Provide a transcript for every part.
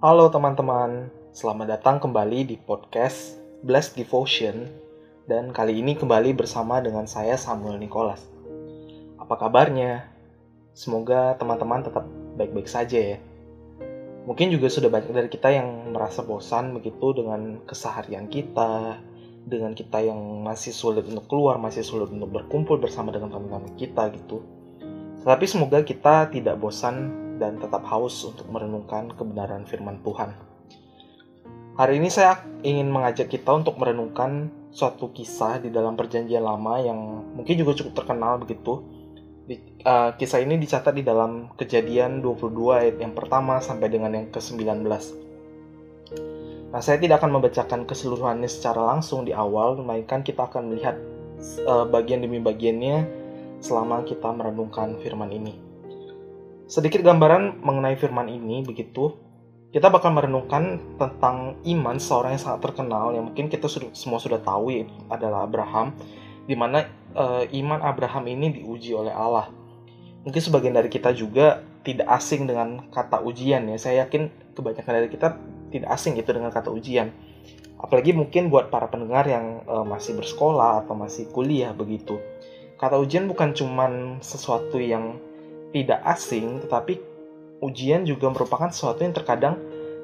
Halo teman-teman, selamat datang kembali di podcast Blessed Devotion dan kali ini kembali bersama dengan saya Samuel Nicholas. Apa kabarnya? Semoga teman-teman tetap baik-baik saja ya. Mungkin juga sudah banyak dari kita yang merasa bosan begitu dengan keseharian kita, dengan kita yang masih sulit untuk keluar, masih sulit untuk berkumpul bersama dengan teman-teman kita gitu. Tapi semoga kita tidak bosan dan tetap haus untuk merenungkan kebenaran firman Tuhan. Hari ini saya ingin mengajak kita untuk merenungkan suatu kisah di dalam perjanjian lama yang mungkin juga cukup terkenal begitu. Di, uh, kisah ini dicatat di dalam kejadian 22 ayat yang pertama sampai dengan yang ke-19. Nah, saya tidak akan membacakan keseluruhannya secara langsung di awal, melainkan kita akan melihat uh, bagian demi bagiannya selama kita merenungkan firman ini. Sedikit gambaran mengenai firman ini begitu. Kita bakal merenungkan tentang iman seorang yang sangat terkenal yang mungkin kita sudah, semua sudah tahu yaitu adalah Abraham, di mana uh, iman Abraham ini diuji oleh Allah. Mungkin sebagian dari kita juga tidak asing dengan kata ujian ya. Saya yakin kebanyakan dari kita tidak asing itu dengan kata ujian. Apalagi mungkin buat para pendengar yang uh, masih bersekolah atau masih kuliah begitu. Kata ujian bukan cuman sesuatu yang tidak asing, tetapi ujian juga merupakan sesuatu yang terkadang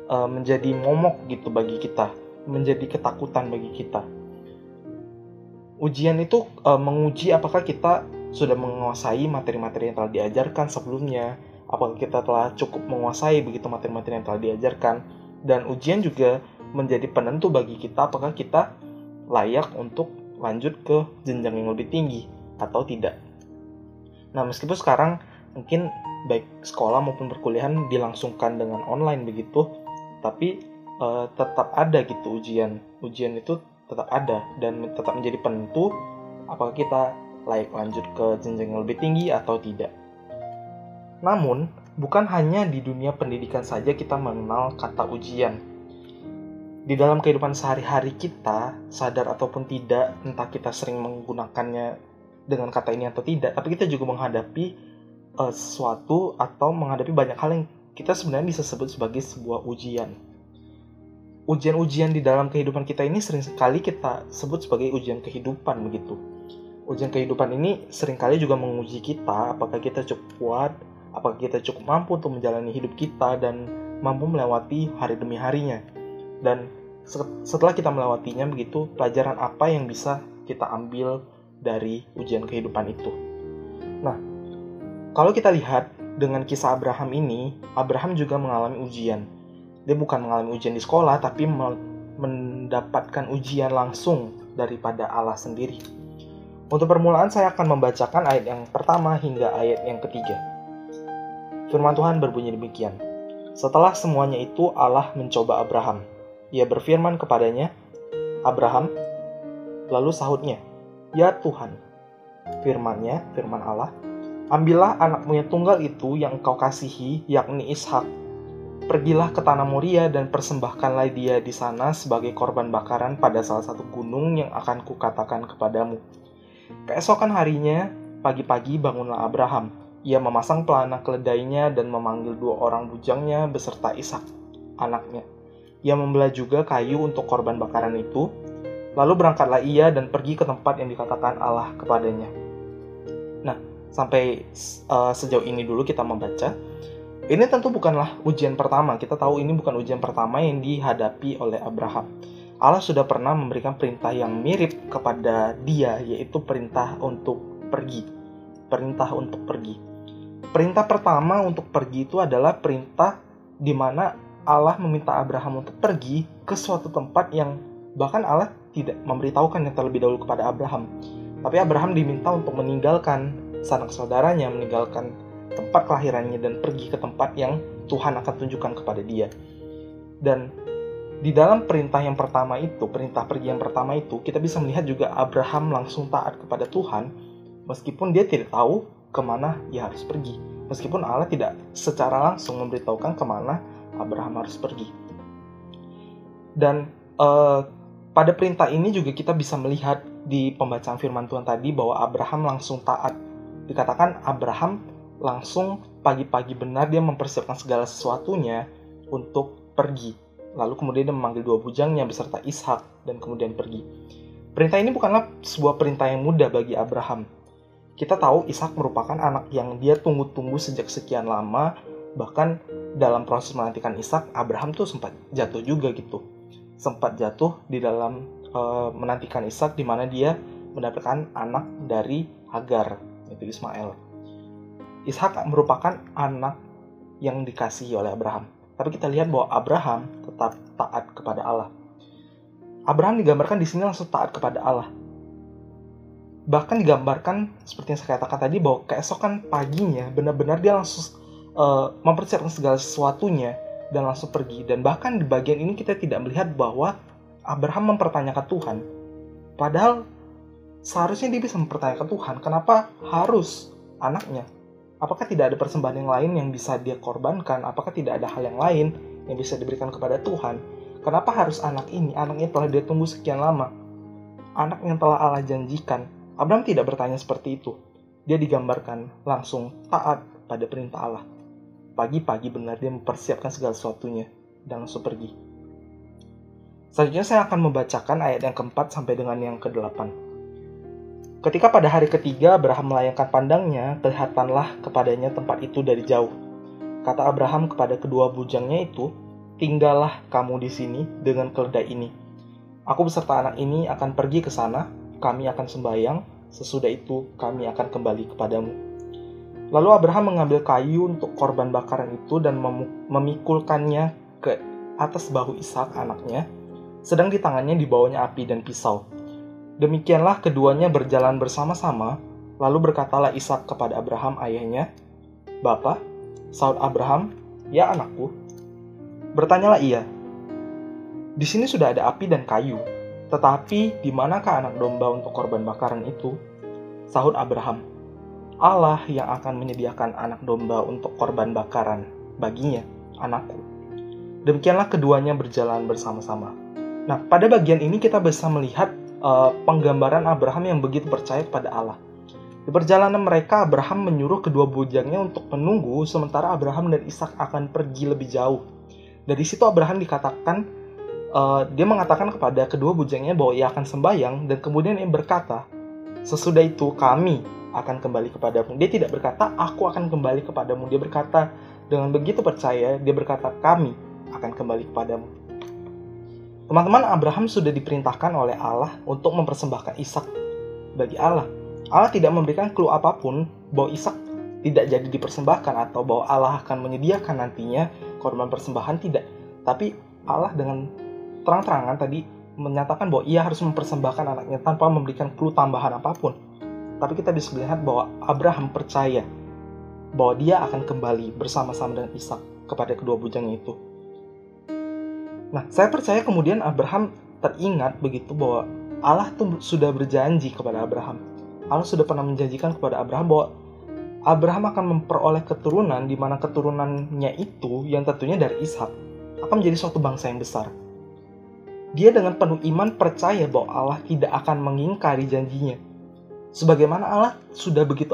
uh, menjadi momok gitu bagi kita, menjadi ketakutan bagi kita. Ujian itu uh, menguji apakah kita sudah menguasai materi-materi yang telah diajarkan sebelumnya, apakah kita telah cukup menguasai begitu materi-materi yang telah diajarkan, dan ujian juga menjadi penentu bagi kita apakah kita layak untuk lanjut ke jenjang yang lebih tinggi atau tidak. Nah, meskipun sekarang mungkin baik sekolah maupun perkuliahan dilangsungkan dengan online begitu tapi uh, tetap ada gitu ujian. Ujian itu tetap ada dan tetap menjadi penentu apakah kita layak lanjut ke jenjang yang lebih tinggi atau tidak. Namun bukan hanya di dunia pendidikan saja kita mengenal kata ujian. Di dalam kehidupan sehari-hari kita sadar ataupun tidak entah kita sering menggunakannya dengan kata ini atau tidak tapi kita juga menghadapi uh, sesuatu atau menghadapi banyak hal yang kita sebenarnya bisa sebut sebagai sebuah ujian. Ujian-ujian di dalam kehidupan kita ini sering sekali kita sebut sebagai ujian kehidupan begitu. Ujian kehidupan ini sering kali juga menguji kita apakah kita cukup kuat, apakah kita cukup mampu untuk menjalani hidup kita dan mampu melewati hari demi harinya. Dan setelah kita melewatinya begitu, pelajaran apa yang bisa kita ambil dari ujian kehidupan itu. Kalau kita lihat dengan kisah Abraham ini, Abraham juga mengalami ujian. Dia bukan mengalami ujian di sekolah, tapi mendapatkan ujian langsung daripada Allah sendiri. Untuk permulaan saya akan membacakan ayat yang pertama hingga ayat yang ketiga. Firman Tuhan berbunyi demikian. Setelah semuanya itu Allah mencoba Abraham. Ia berfirman kepadanya, Abraham, lalu sahutnya, Ya Tuhan. Firmannya, firman Allah, Ambillah anakmu yang tunggal itu yang engkau kasihi, yakni Ishak. Pergilah ke tanah Moria dan persembahkanlah dia di sana sebagai korban bakaran pada salah satu gunung yang akan kukatakan kepadamu. Keesokan harinya, pagi-pagi bangunlah Abraham. Ia memasang pelana keledainya dan memanggil dua orang bujangnya beserta Ishak, anaknya. Ia membelah juga kayu untuk korban bakaran itu. Lalu berangkatlah ia dan pergi ke tempat yang dikatakan Allah kepadanya. Nah, sampai uh, sejauh ini dulu kita membaca. Ini tentu bukanlah ujian pertama. Kita tahu ini bukan ujian pertama yang dihadapi oleh Abraham. Allah sudah pernah memberikan perintah yang mirip kepada dia, yaitu perintah untuk pergi. Perintah untuk pergi. Perintah pertama untuk pergi itu adalah perintah di mana Allah meminta Abraham untuk pergi ke suatu tempat yang bahkan Allah tidak memberitahukan yang terlebih dahulu kepada Abraham. Tapi Abraham diminta untuk meninggalkan sanak saudaranya meninggalkan tempat kelahirannya dan pergi ke tempat yang Tuhan akan tunjukkan kepada dia. Dan di dalam perintah yang pertama itu, perintah pergi yang pertama itu, kita bisa melihat juga Abraham langsung taat kepada Tuhan, meskipun dia tidak tahu ke mana ia harus pergi. Meskipun Allah tidak secara langsung memberitahukan ke mana Abraham harus pergi. Dan uh, pada perintah ini juga kita bisa melihat di pembacaan firman Tuhan tadi bahwa Abraham langsung taat dikatakan Abraham langsung pagi-pagi benar dia mempersiapkan segala sesuatunya untuk pergi. Lalu kemudian dia memanggil dua bujangnya beserta Ishak dan kemudian pergi. Perintah ini bukanlah sebuah perintah yang mudah bagi Abraham. Kita tahu Ishak merupakan anak yang dia tunggu-tunggu sejak sekian lama, bahkan dalam proses menantikan Ishak, Abraham tuh sempat jatuh juga gitu. Sempat jatuh di dalam uh, menantikan Ishak di mana dia mendapatkan anak dari Hagar, yaitu Ismail. Ishak merupakan anak yang dikasihi oleh Abraham. Tapi kita lihat bahwa Abraham tetap taat kepada Allah. Abraham digambarkan di sini langsung taat kepada Allah. Bahkan digambarkan seperti yang saya katakan tadi bahwa keesokan paginya benar-benar dia langsung uh, mempersiapkan segala sesuatunya dan langsung pergi. Dan bahkan di bagian ini kita tidak melihat bahwa Abraham mempertanyakan Tuhan. Padahal seharusnya dia bisa mempertanyakan Tuhan, kenapa harus anaknya Apakah tidak ada persembahan yang lain yang bisa dia korbankan? Apakah tidak ada hal yang lain yang bisa diberikan kepada Tuhan? Kenapa harus anak ini? Anaknya telah dia tunggu sekian lama. Anak yang telah Allah janjikan. Abraham tidak bertanya seperti itu. Dia digambarkan langsung taat pada perintah Allah. Pagi-pagi benar dia mempersiapkan segala sesuatunya dan langsung pergi. Selanjutnya saya akan membacakan ayat yang keempat sampai dengan yang kedelapan. Ketika pada hari ketiga Abraham melayangkan pandangnya, kelihatanlah kepadanya tempat itu dari jauh. Kata Abraham kepada kedua bujangnya itu, tinggallah kamu di sini dengan keledai ini. Aku beserta anak ini akan pergi ke sana, kami akan sembahyang, sesudah itu kami akan kembali kepadamu. Lalu Abraham mengambil kayu untuk korban bakaran itu dan memikulkannya ke atas bahu Ishak anaknya, sedang di tangannya dibawanya api dan pisau. Demikianlah keduanya berjalan bersama-sama, lalu berkatalah Ishak kepada Abraham ayahnya, Bapak, Saud Abraham, ya anakku. Bertanyalah ia, di sini sudah ada api dan kayu, tetapi di manakah anak domba untuk korban bakaran itu? Sahut Abraham, Allah yang akan menyediakan anak domba untuk korban bakaran baginya, anakku. Demikianlah keduanya berjalan bersama-sama. Nah, pada bagian ini kita bisa melihat uh, penggambaran Abraham yang begitu percaya kepada Allah. Di perjalanan mereka, Abraham menyuruh kedua bujangnya untuk menunggu, sementara Abraham dan Ishak akan pergi lebih jauh. Dari situ Abraham dikatakan, uh, dia mengatakan kepada kedua bujangnya bahwa ia akan sembahyang, dan kemudian ia berkata, sesudah itu kami akan kembali kepadamu. Dia tidak berkata, aku akan kembali kepadamu. Dia berkata, dengan begitu percaya, dia berkata, kami akan kembali kepadamu. Teman-teman, Abraham sudah diperintahkan oleh Allah untuk mempersembahkan Ishak bagi Allah. Allah tidak memberikan clue apa pun bahwa Ishak tidak jadi dipersembahkan atau bahwa Allah akan menyediakan nantinya korban persembahan tidak. Tapi Allah dengan terang-terangan tadi menyatakan bahwa ia harus mempersembahkan anaknya tanpa memberikan clue tambahan apa pun. Tapi kita bisa melihat bahwa Abraham percaya bahwa dia akan kembali bersama-sama dengan Ishak kepada kedua bujangnya itu. Nah, saya percaya kemudian Abraham teringat begitu bahwa Allah tuh sudah berjanji kepada Abraham. Allah sudah pernah menjanjikan kepada Abraham bahwa Abraham akan memperoleh keturunan di mana keturunannya itu yang tentunya dari Ishak akan menjadi suatu bangsa yang besar. Dia dengan penuh iman percaya bahwa Allah tidak akan mengingkari janjinya. Sebagaimana Allah sudah begitu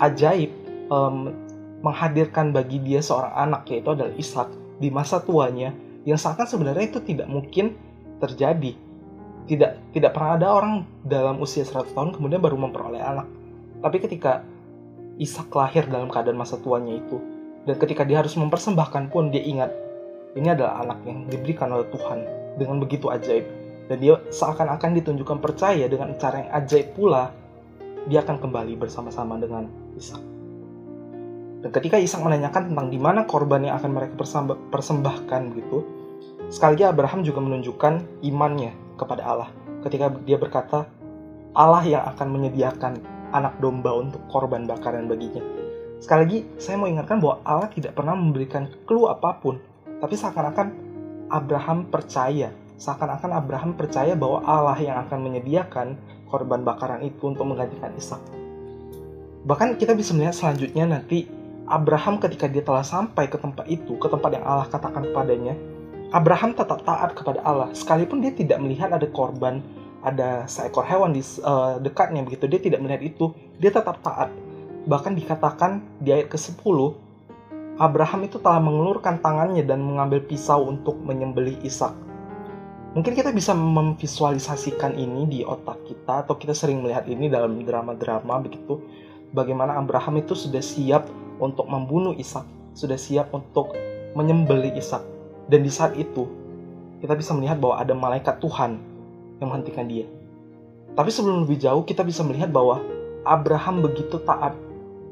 ajaib um, menghadirkan bagi dia seorang anak yaitu adalah Ishak di masa tuanya yang seakan sebenarnya itu tidak mungkin terjadi. Tidak tidak pernah ada orang dalam usia 100 tahun kemudian baru memperoleh anak. Tapi ketika Ishak lahir dalam keadaan masa tuanya itu, dan ketika dia harus mempersembahkan pun dia ingat ini adalah anak yang diberikan oleh Tuhan dengan begitu ajaib. Dan dia seakan-akan ditunjukkan percaya dengan cara yang ajaib pula, dia akan kembali bersama-sama dengan Ishak. Dan ketika Ishak menanyakan tentang di mana korban yang akan mereka persembahkan gitu, sekali lagi Abraham juga menunjukkan imannya kepada Allah. Ketika dia berkata, Allah yang akan menyediakan anak domba untuk korban bakaran baginya. Sekali lagi, saya mau ingatkan bahwa Allah tidak pernah memberikan clue apa pun, tapi seakan-akan Abraham percaya, seakan-akan Abraham percaya bahwa Allah yang akan menyediakan korban bakaran itu untuk menggantikan Ishak. Bahkan kita bisa melihat selanjutnya nanti Abraham ketika dia telah sampai ke tempat itu, ke tempat yang Allah katakan kepadanya, Abraham tetap taat kepada Allah, sekalipun dia tidak melihat ada korban, ada seekor hewan di uh, dekatnya begitu, dia tidak melihat itu, dia tetap taat. Bahkan dikatakan di ayat ke-10, Abraham itu telah mengelurkan tangannya dan mengambil pisau untuk menyembelih Ishak. Mungkin kita bisa memvisualisasikan ini di otak kita atau kita sering melihat ini dalam drama-drama begitu bagaimana Abraham itu sudah siap untuk membunuh Ishak, sudah siap untuk menyembelih Ishak. Dan di saat itu kita bisa melihat bahwa ada malaikat Tuhan yang menghentikan dia. Tapi sebelum lebih jauh kita bisa melihat bahwa Abraham begitu taat.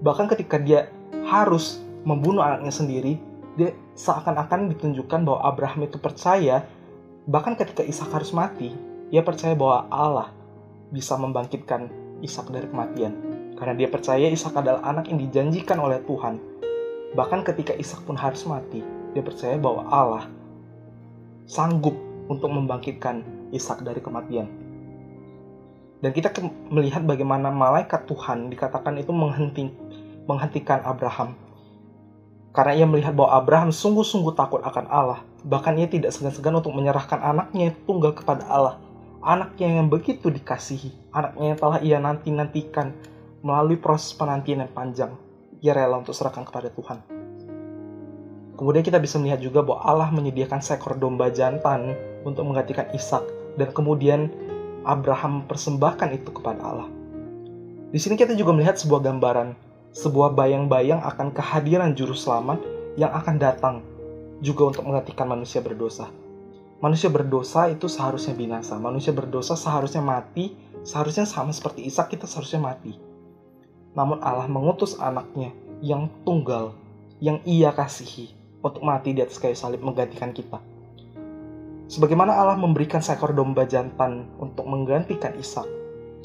Bahkan ketika dia harus membunuh anaknya sendiri, dia seakan-akan ditunjukkan bahwa Abraham itu percaya bahkan ketika Ishak harus mati, dia percaya bahwa Allah bisa membangkitkan Ishak dari kematian. Karena dia percaya Ishak adalah anak yang dijanjikan oleh Tuhan. Bahkan ketika Ishak pun harus mati, dia percaya bahwa Allah sanggup untuk membangkitkan Ishak dari kematian. Dan kita melihat bagaimana malaikat Tuhan dikatakan itu menghentikan Abraham karena ia melihat bahwa Abraham sungguh-sungguh takut akan Allah. Bahkan ia tidak segan-segan untuk menyerahkan anaknya tunggal kepada Allah. Anaknya yang begitu dikasihi. Anaknya yang telah ia nanti-nantikan melalui proses penantian yang panjang. Ia rela untuk serahkan kepada Tuhan. Kemudian kita bisa melihat juga bahwa Allah menyediakan seekor domba jantan untuk menggantikan Ishak dan kemudian Abraham persembahkan itu kepada Allah. Di sini kita juga melihat sebuah gambaran sebuah bayang-bayang akan kehadiran juru selamat yang akan datang juga untuk menggantikan manusia berdosa. Manusia berdosa itu seharusnya binasa. Manusia berdosa seharusnya mati, seharusnya sama seperti Ishak kita seharusnya mati. Namun Allah mengutus anaknya yang tunggal, yang ia kasihi untuk mati di atas kayu salib menggantikan kita. Sebagaimana Allah memberikan seekor domba jantan untuk menggantikan Ishak,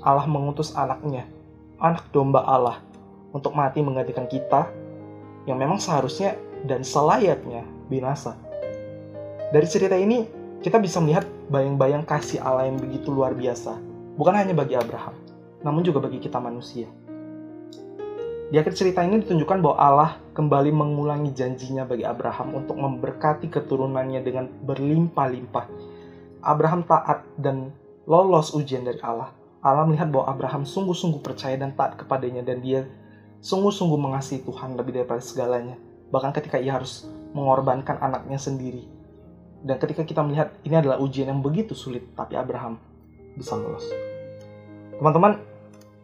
Allah mengutus anaknya, anak domba Allah untuk mati menggantikan kita yang memang seharusnya dan selayaknya binasa. Dari cerita ini, kita bisa melihat bayang-bayang kasih Allah yang begitu luar biasa, bukan hanya bagi Abraham, namun juga bagi kita manusia. Di akhir cerita ini ditunjukkan bahwa Allah kembali mengulangi janjinya bagi Abraham untuk memberkati keturunannya dengan berlimpah-limpah. Abraham taat dan lolos ujian dari Allah. Allah melihat bahwa Abraham sungguh-sungguh percaya dan taat kepadanya dan dia sungguh-sungguh mengasihi Tuhan lebih daripada segalanya. Bahkan ketika ia harus mengorbankan anaknya sendiri. Dan ketika kita melihat ini adalah ujian yang begitu sulit, tapi Abraham bisa lolos. Teman-teman,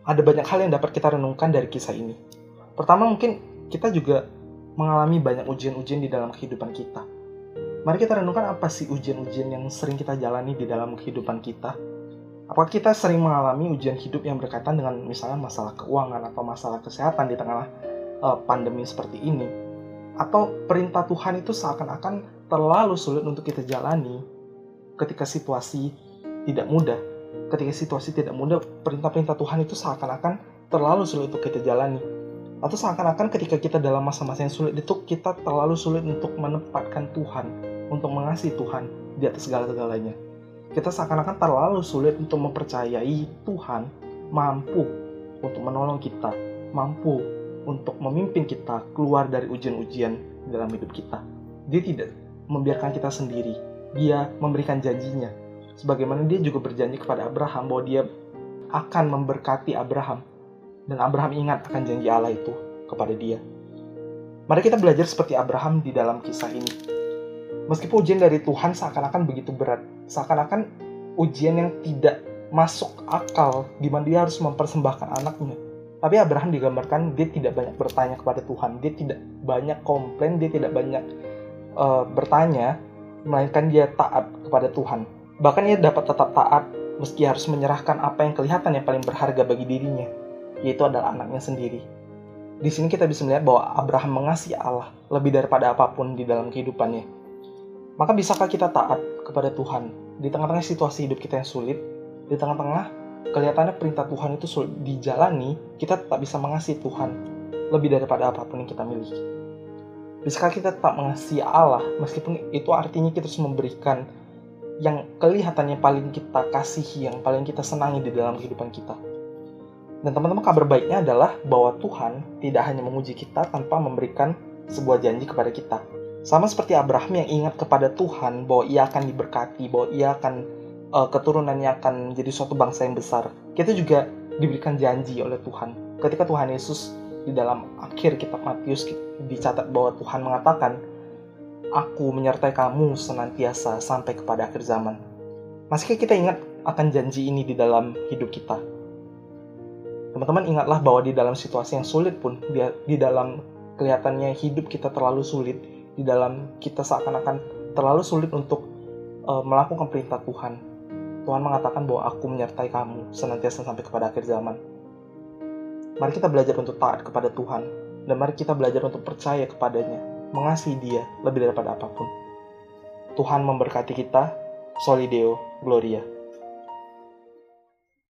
ada banyak hal yang dapat kita renungkan dari kisah ini. Pertama mungkin kita juga mengalami banyak ujian-ujian di dalam kehidupan kita. Mari kita renungkan apa sih ujian-ujian yang sering kita jalani di dalam kehidupan kita Apakah kita sering mengalami ujian hidup yang berkaitan dengan misalnya masalah keuangan atau masalah kesehatan di tengah uh, pandemi seperti ini? Atau perintah Tuhan itu seakan-akan terlalu sulit untuk kita jalani ketika situasi tidak mudah? Ketika situasi tidak mudah, perintah-perintah Tuhan itu seakan-akan terlalu sulit untuk kita jalani. Atau seakan-akan ketika kita dalam masa-masa yang sulit itu kita terlalu sulit untuk menempatkan Tuhan, untuk mengasihi Tuhan di atas segala-galanya kita seakan-akan terlalu sulit untuk mempercayai Tuhan mampu untuk menolong kita, mampu untuk memimpin kita keluar dari ujian-ujian dalam hidup kita. Dia tidak membiarkan kita sendiri. Dia memberikan janjinya. Sebagaimana dia juga berjanji kepada Abraham bahwa dia akan memberkati Abraham. Dan Abraham ingat akan janji Allah itu kepada dia. Mari kita belajar seperti Abraham di dalam kisah ini Meskipun ujian dari Tuhan seakan-akan begitu berat, seakan-akan ujian yang tidak masuk akal di mana dia harus mempersembahkan anaknya. Tapi Abraham digambarkan dia tidak banyak bertanya kepada Tuhan, dia tidak banyak komplain, dia tidak banyak uh, bertanya, melainkan dia taat kepada Tuhan. Bahkan ia dapat tetap taat meski harus menyerahkan apa yang kelihatan yang paling berharga bagi dirinya, yaitu adalah anaknya sendiri. Di sini kita bisa melihat bahwa Abraham mengasihi Allah lebih daripada apa pun di dalam kehidupannya maka bisakah kita taat kepada Tuhan di tengah-tengah situasi hidup kita yang sulit, di tengah-tengah kelihatannya perintah Tuhan itu sulit dijalani, kita tetap bisa mengasihi Tuhan lebih daripada apa pun yang kita miliki. Bisakah kita tetap mengasihi Allah meskipun itu artinya kita harus memberikan yang kelihatannya paling kita kasihi, yang paling kita senangi di dalam kehidupan kita. Dan teman-teman kabar baiknya adalah bahwa Tuhan tidak hanya menguji kita tanpa memberikan sebuah janji kepada kita, sama seperti Abraham yang ingat kepada Tuhan bahwa ia akan diberkati, bahwa ia akan uh, keturunannya akan menjadi suatu bangsa yang besar. Kita juga diberikan janji oleh Tuhan. Ketika Tuhan Yesus di dalam akhir kitab Matius dicatat bahwa Tuhan mengatakan, Aku menyertai kamu senantiasa sampai kepada akhir zaman. Masihkah kita ingat akan janji ini di dalam hidup kita? Teman-teman ingatlah bahwa di dalam situasi yang sulit pun, di, di dalam kelihatannya hidup kita terlalu sulit, di dalam kita seakan-akan terlalu sulit untuk uh, melakukan perintah Tuhan. Tuhan mengatakan bahwa aku menyertai kamu senantiasa sampai kepada akhir zaman Mari kita belajar untuk taat kepada Tuhan, dan mari kita belajar untuk percaya kepadanya, mengasihi dia lebih daripada apa pun. Tuhan memberkati kita, Solideo Gloria.